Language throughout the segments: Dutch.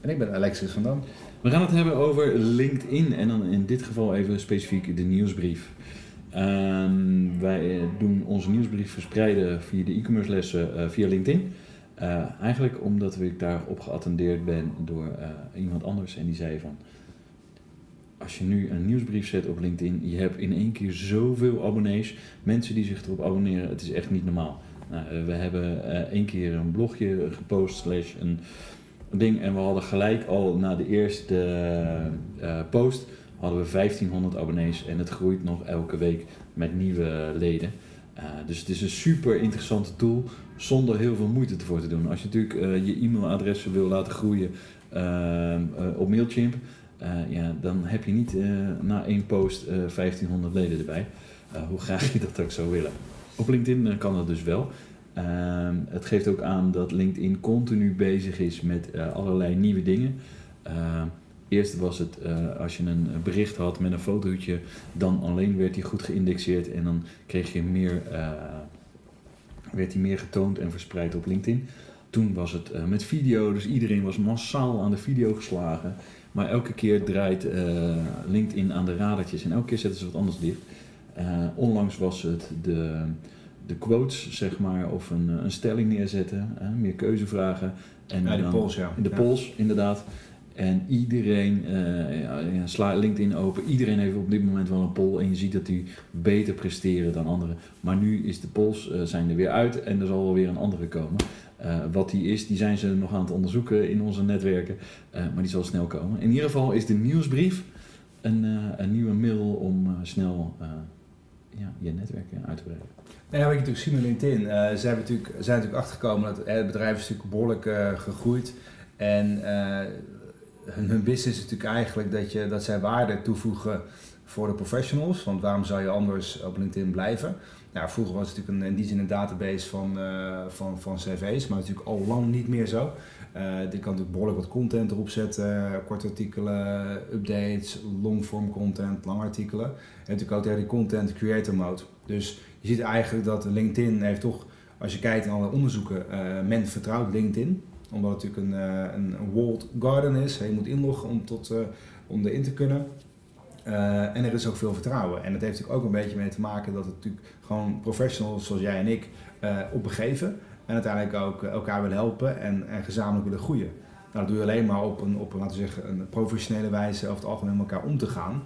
En ik ben Alexis van Dam. We gaan het hebben over LinkedIn en dan in dit geval even specifiek de nieuwsbrief. Ehm, wij eh, doen onze nieuwsbrief verspreiden via de e-commerce lessen uh, via LinkedIn. Uh, eigenlijk omdat ik daarop geattendeerd ben door iemand anders en die zei van als je nu een nieuwsbrief zet op LinkedIn, je hebt in één keer zoveel abonnees, mensen die zich erop abonneren, het is echt niet normaal. Nou, we hebben één keer een blogje gepost, slash een ding. En we hadden gelijk al na de eerste uh, post hadden we 1500 abonnees en het groeit nog elke week met nieuwe leden. Uh, dus het is een super interessante tool zonder heel veel moeite ervoor te doen. Als je natuurlijk je e-mailadressen wil laten groeien op Mailchimp, ja, dan heb je niet na één post 1500 leden erbij. hoe graag je dat ook zou willen. Op LinkedIn kan dat dus wel. Ehm, het geeft ook aan dat LinkedIn continu bezig is met uh, allerlei nieuwe dingen. Uh, eerst was het uh, als je een bericht had met een fotootje, dan alleen werd die goed geïndexeerd en dan kreeg je meer, eh, werd die meer getoond en verspreid op LinkedIn. Toen was het met video, dus iedereen was massaal aan de video geslagen. Maar elke keer draait LinkedIn aan de radertjes en elke keer zetten ze wat anders dicht. onlangs was het de de quotes, zeg maar, of een, eh, een stelling neerzetten, hè, meer keuzevragen. En ja, de polls, ja. De polls, inderdaad. En iedereen, uh, ja, sla LinkedIn open, iedereen heeft op dit moment wel een poll en je ziet dat die beter presteren dan anderen. Maar nu is de polls uh, zijn er weer uit en er zal wel weer een andere komen. Uh, wat die is, die zijn ze nog aan het onderzoeken in onze netwerken, maar die zal snel komen. In ieder geval is de nieuwsbrief een, een nieuwe middel om snel ja, je netwerken uit te breiden. Nou ja, wat je natuurlijk zien met LinkedIn, uh, ze hebben natuurlijk, zijn natuurlijk achtergekomen dat het bedrijf is natuurlijk behoorlijk gegroeid. En hun, hun, business is natuurlijk eigenlijk dat, je, dat zij waarde toevoegen voor de professionals. Want waarom zou je anders op LinkedIn blijven? Nou, vroeger was het natuurlijk een, in die zin een database van, van, van cv's, maar natuurlijk al lang niet meer zo. Uh, kan natuurlijk behoorlijk wat content erop zetten, korte artikelen, updates, longform content, lange artikelen. En natuurlijk ook die content creator mode. Dus je ziet eigenlijk dat LinkedIn heeft toch, als je kijkt naar alle onderzoeken, uh, men vertrouwt LinkedIn. Omdat het natuurlijk een, uh, een, walled garden is. Je moet inloggen om, tot, uh, om erin te kunnen. en er is ook veel vertrouwen. En dat heeft natuurlijk ook een beetje mee te maken dat het natuurlijk gewoon professionals zoals jij en ik op begeven. En uiteindelijk ook elkaar willen helpen en, en gezamenlijk willen groeien. Nou, dat doe je alleen maar op een, op laten zeggen, een professionele wijze over het algemeen met elkaar om te gaan.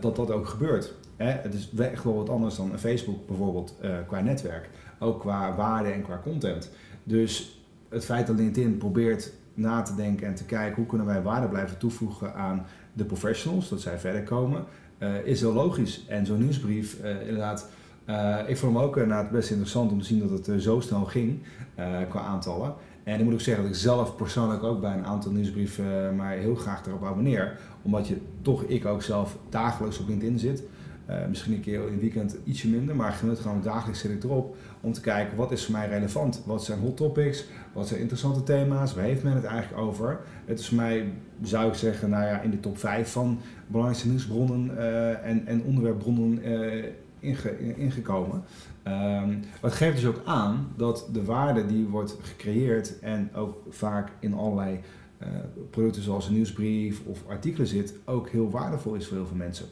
dat dat ook gebeurt. Hè, het is echt wel wat anders dan Facebook bijvoorbeeld uh, qua netwerk. Ook qua waarde en qua content. Dus het feit dat LinkedIn probeert na te denken en te kijken hoe kunnen wij waarde blijven toevoegen aan de professionals, dat zij verder komen, is heel logisch. En zo'n nieuwsbrief, uh, inderdaad, ik vond hem ook inderdaad best interessant om te zien dat het zo snel ging qua aantallen. En ik moet ook zeggen dat ik zelf persoonlijk ook bij een aantal nieuwsbrieven maar heel graag erop abonneer. Omdat je toch, ik ook zelf dagelijks op LinkedIn zit. Uh, misschien een keer in het weekend ietsje minder, maar gemiddeld gewoon dagelijks zit ik erop om te kijken wat is voor mij relevant. Wat zijn hot topics? Wat zijn interessante thema's? Waar heeft men het eigenlijk over? Het is voor mij, zou ik zeggen, nou ja, in de top 5 van belangrijkste nieuwsbronnen uh, en, en onderwerpbronnen uh, inge, ingekomen. Um, wat geeft dus ook aan dat de waarde die wordt gecreëerd en ook vaak in allerlei producten zoals een nieuwsbrief of artikelen zit, ook heel waardevol is voor heel veel mensen.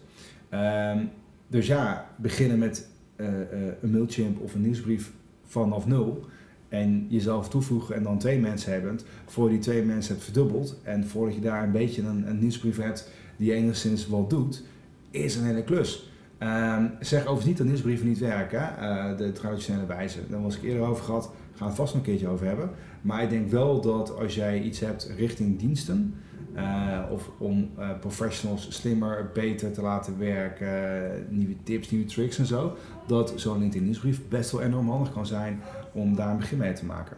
Um, dus ja, beginnen met uh, uh, een Mailchimp of een nieuwsbrief vanaf nul. En jezelf toevoegen en dan twee mensen hebben. Voor die twee mensen hebt verdubbeld. En voordat je daar een beetje een, een nieuwsbrief hebt die enigszins wat doet, is een hele klus. Um, zeg overigens niet dat nieuwsbrieven niet werken, uh, de traditionele wijze. Daar was ik eerder over gehad, gaan we vast nog een keertje over hebben. Maar ik denk wel dat als jij iets hebt richting diensten, uh, of om uh, professionals slimmer, beter te laten werken, nieuwe tips, nieuwe tricks en zo, dat zo'n LinkedIn nieuwsbrief best wel enorm handig kan zijn om daar een begin mee te maken.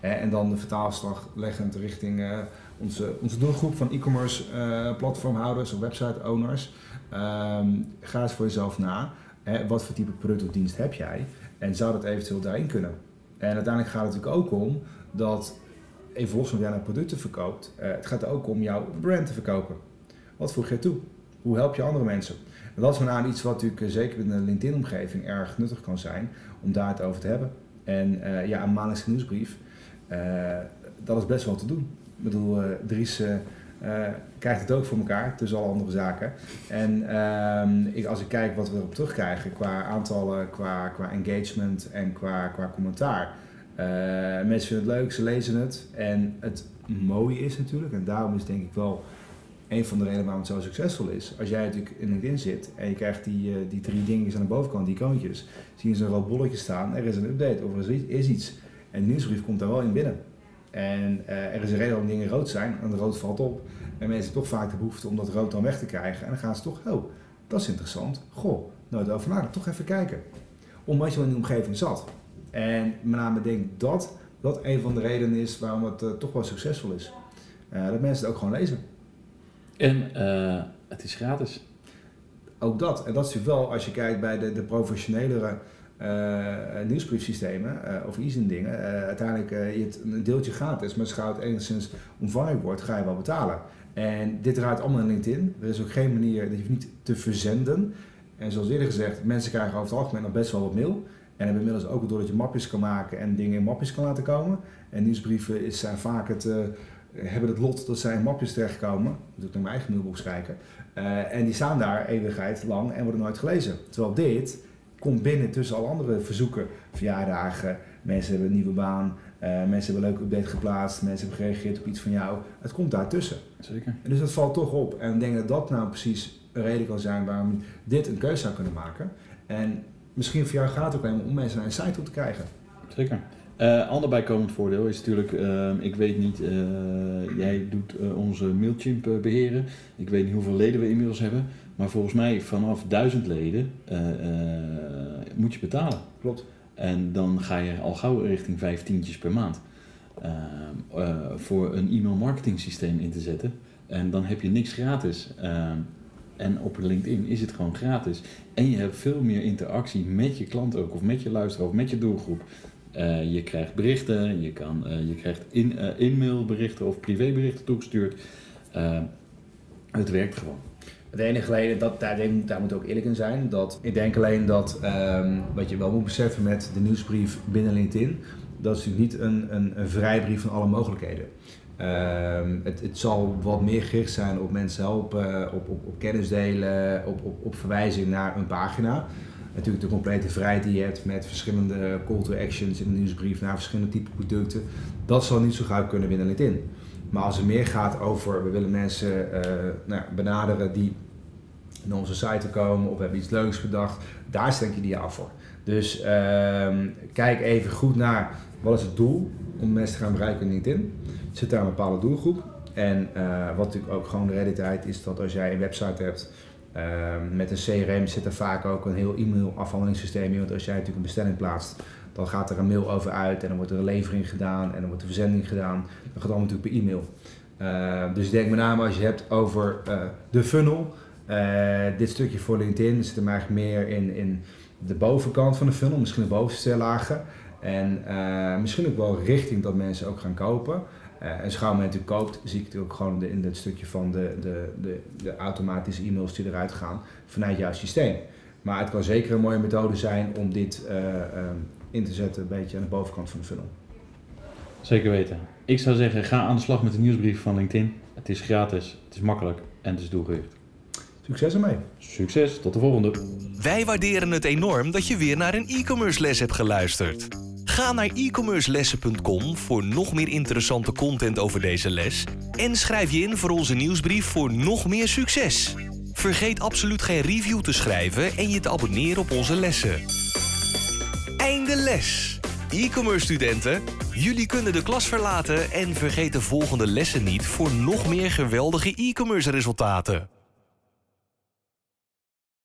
En dan de vertaalslag leggend richting onze, onze doelgroep van e-commerce platformhouders of website owners. Ehm, ga eens voor jezelf na. Hè, wat voor type product of dienst heb jij? En zou dat eventueel daarin kunnen? En uiteindelijk gaat het natuurlijk ook om dat, even los van jij nou producten verkoopt, uh, het gaat ook om jouw brand te verkopen. Wat voeg je toe? Hoe help je andere mensen? En dat is name iets wat natuurlijk uh, zeker in de LinkedIn-omgeving erg nuttig kan zijn om daar het over te hebben. En uh, ja, een maandelijkse nieuwsbrief, dat is best wel te doen. Ik bedoel, Dries krijgt het ook voor elkaar, tussen alle andere zaken. En ehm, ik, als ik kijk wat we erop terugkrijgen qua aantallen, qua, qua engagement en qua, qua commentaar. mensen vinden het leuk, ze lezen het. En het mooie is natuurlijk, en daarom is denk ik wel een van de redenen waarom het zo succesvol is. Als jij natuurlijk in LinkedIn zit en je krijgt die, uh, die drie dingetjes aan de bovenkant, die icoontjes, zie je zo'n rood bolletje staan, er is een update of er is iets. En de nieuwsbrief komt daar wel in binnen. En uh, er is een reden waarom dingen rood zijn, en rood valt op. En mensen hebben toch vaak de behoefte om dat rood dan weg te krijgen. En dan gaan ze toch, oh, dat is interessant. Goh, nooit over nadenken, toch even kijken. Omdat je wel in die omgeving zat. En met name denk dat dat een van de redenen is waarom het uh, toch wel succesvol is. dat mensen het ook gewoon lezen. En het is gratis. Ook dat. En dat is natuurlijk wel, als je kijkt bij de, de professionelere nieuwsbriefsystemen uh, of e dingen. uiteindelijk je het een deeltje gratis, maar als het enigszins omvangrijk wordt, ga je wel betalen. En dit draait allemaal in LinkedIn. Er is ook geen manier, dat je niet te verzenden. En zoals eerder gezegd, mensen krijgen over het algemeen nog best wel wat mail. En hebben inmiddels ook doordat je mapjes kan maken en dingen in mapjes kan laten komen. En nieuwsbrieven is, zijn vaak het, hebben het lot dat zij in mapjes terechtkomen. Moet ik naar mijn eigen mailbox kijken. En die staan daar eeuwigheid lang en worden nooit gelezen. Terwijl dit komt binnen tussen alle andere verzoeken. Verjaardagen, mensen hebben een nieuwe baan, uh, mensen hebben een leuke update geplaatst, mensen hebben gereageerd op iets van jou. Het komt daartussen. Zeker. En dus dat valt toch op. En ik denk dat dat nou precies een reden kan zijn waarom dit een keuze zou kunnen maken. En misschien voor jou gaat het ook alleen om mensen naar een site toe te krijgen. Zeker. Uh, ander bijkomend voordeel is natuurlijk, uh, ik weet niet, uh, jij doet onze Mailchimp beheren. Ik weet niet hoeveel leden we inmiddels hebben. Maar volgens mij vanaf duizend leden moet je betalen. Klopt. En dan ga je al gauw richting vijf tientjes per maand. voor een e-mail marketing systeem in te zetten. En dan heb je niks gratis. En op LinkedIn is het gewoon gratis. En je hebt veel meer interactie met je klant ook, of met je luisteraar, of met je doelgroep. Uh, je krijgt berichten, je, kan, uh, je krijgt in, uh, e-mailberichten of privéberichten toegestuurd. het werkt gewoon. Het enige alleen, dat, daar, daar moet ook eerlijk in zijn, dat ik denk alleen dat um, wat je wel moet beseffen met de nieuwsbrief binnen LinkedIn, dat is natuurlijk niet een, een, een vrijbrief van alle mogelijkheden. Um, het, het, zal wat meer gericht zijn op mensen helpen, op, op, op kennis delen, op, op, op verwijzing naar een pagina natuurlijk de complete vrijheid die je hebt met verschillende call to actions in de nieuwsbrief naar verschillende type producten. Dat zal niet zo gauw kunnen binnen LinkedIn. Maar als het meer gaat over, we willen mensen uh, nou, benaderen die naar onze site komen of we hebben iets leuks gedacht, daar is denk ik ideaal voor. Dus uh, kijk even goed naar wat is het doel om mensen te gaan bereiken in LinkedIn. Zit daar een bepaalde doelgroep? En uh, wat natuurlijk ook gewoon de realiteit is dat als jij een website hebt Ehm, met een CRM zit er vaak ook een heel e-mail afhandelingssysteem in. Want als jij natuurlijk een bestelling plaatst, dan gaat er een mail over uit en dan wordt er een levering gedaan en dan wordt de verzending gedaan. Dat gaat allemaal natuurlijk per e-mail. Uh, dus ik denk met name als je hebt over uh, de funnel, uh, dit stukje voor LinkedIn zit hem eigenlijk meer in, in de bovenkant van de funnel, misschien de bovenste lagen. En misschien ook wel richting dat mensen ook gaan kopen. Uh, en natuurlijk koopt, zie ik het ook gewoon in het stukje van de, de, de, de automatische e-mails die eruit gaan vanuit jouw systeem. Maar het kan zeker een mooie methode zijn om dit uh, uh, in te zetten, een beetje aan de bovenkant van de funnel. Zeker weten. Ik zou zeggen, ga aan de slag met de nieuwsbrief van LinkedIn. Het is gratis, het is makkelijk en het is doelgericht. Succes ermee. Succes, tot de volgende. Wij waarderen het enorm dat je weer naar een e-commerce les hebt geluisterd. Ga naar e-commercelessen.com voor nog meer interessante content over deze les. En schrijf je in voor onze nieuwsbrief voor nog meer succes. Vergeet absoluut geen review te schrijven en je te abonneren op onze lessen. Einde les! E-commerce studenten, jullie kunnen de klas verlaten en vergeet de volgende lessen niet voor nog meer geweldige e-commerce resultaten.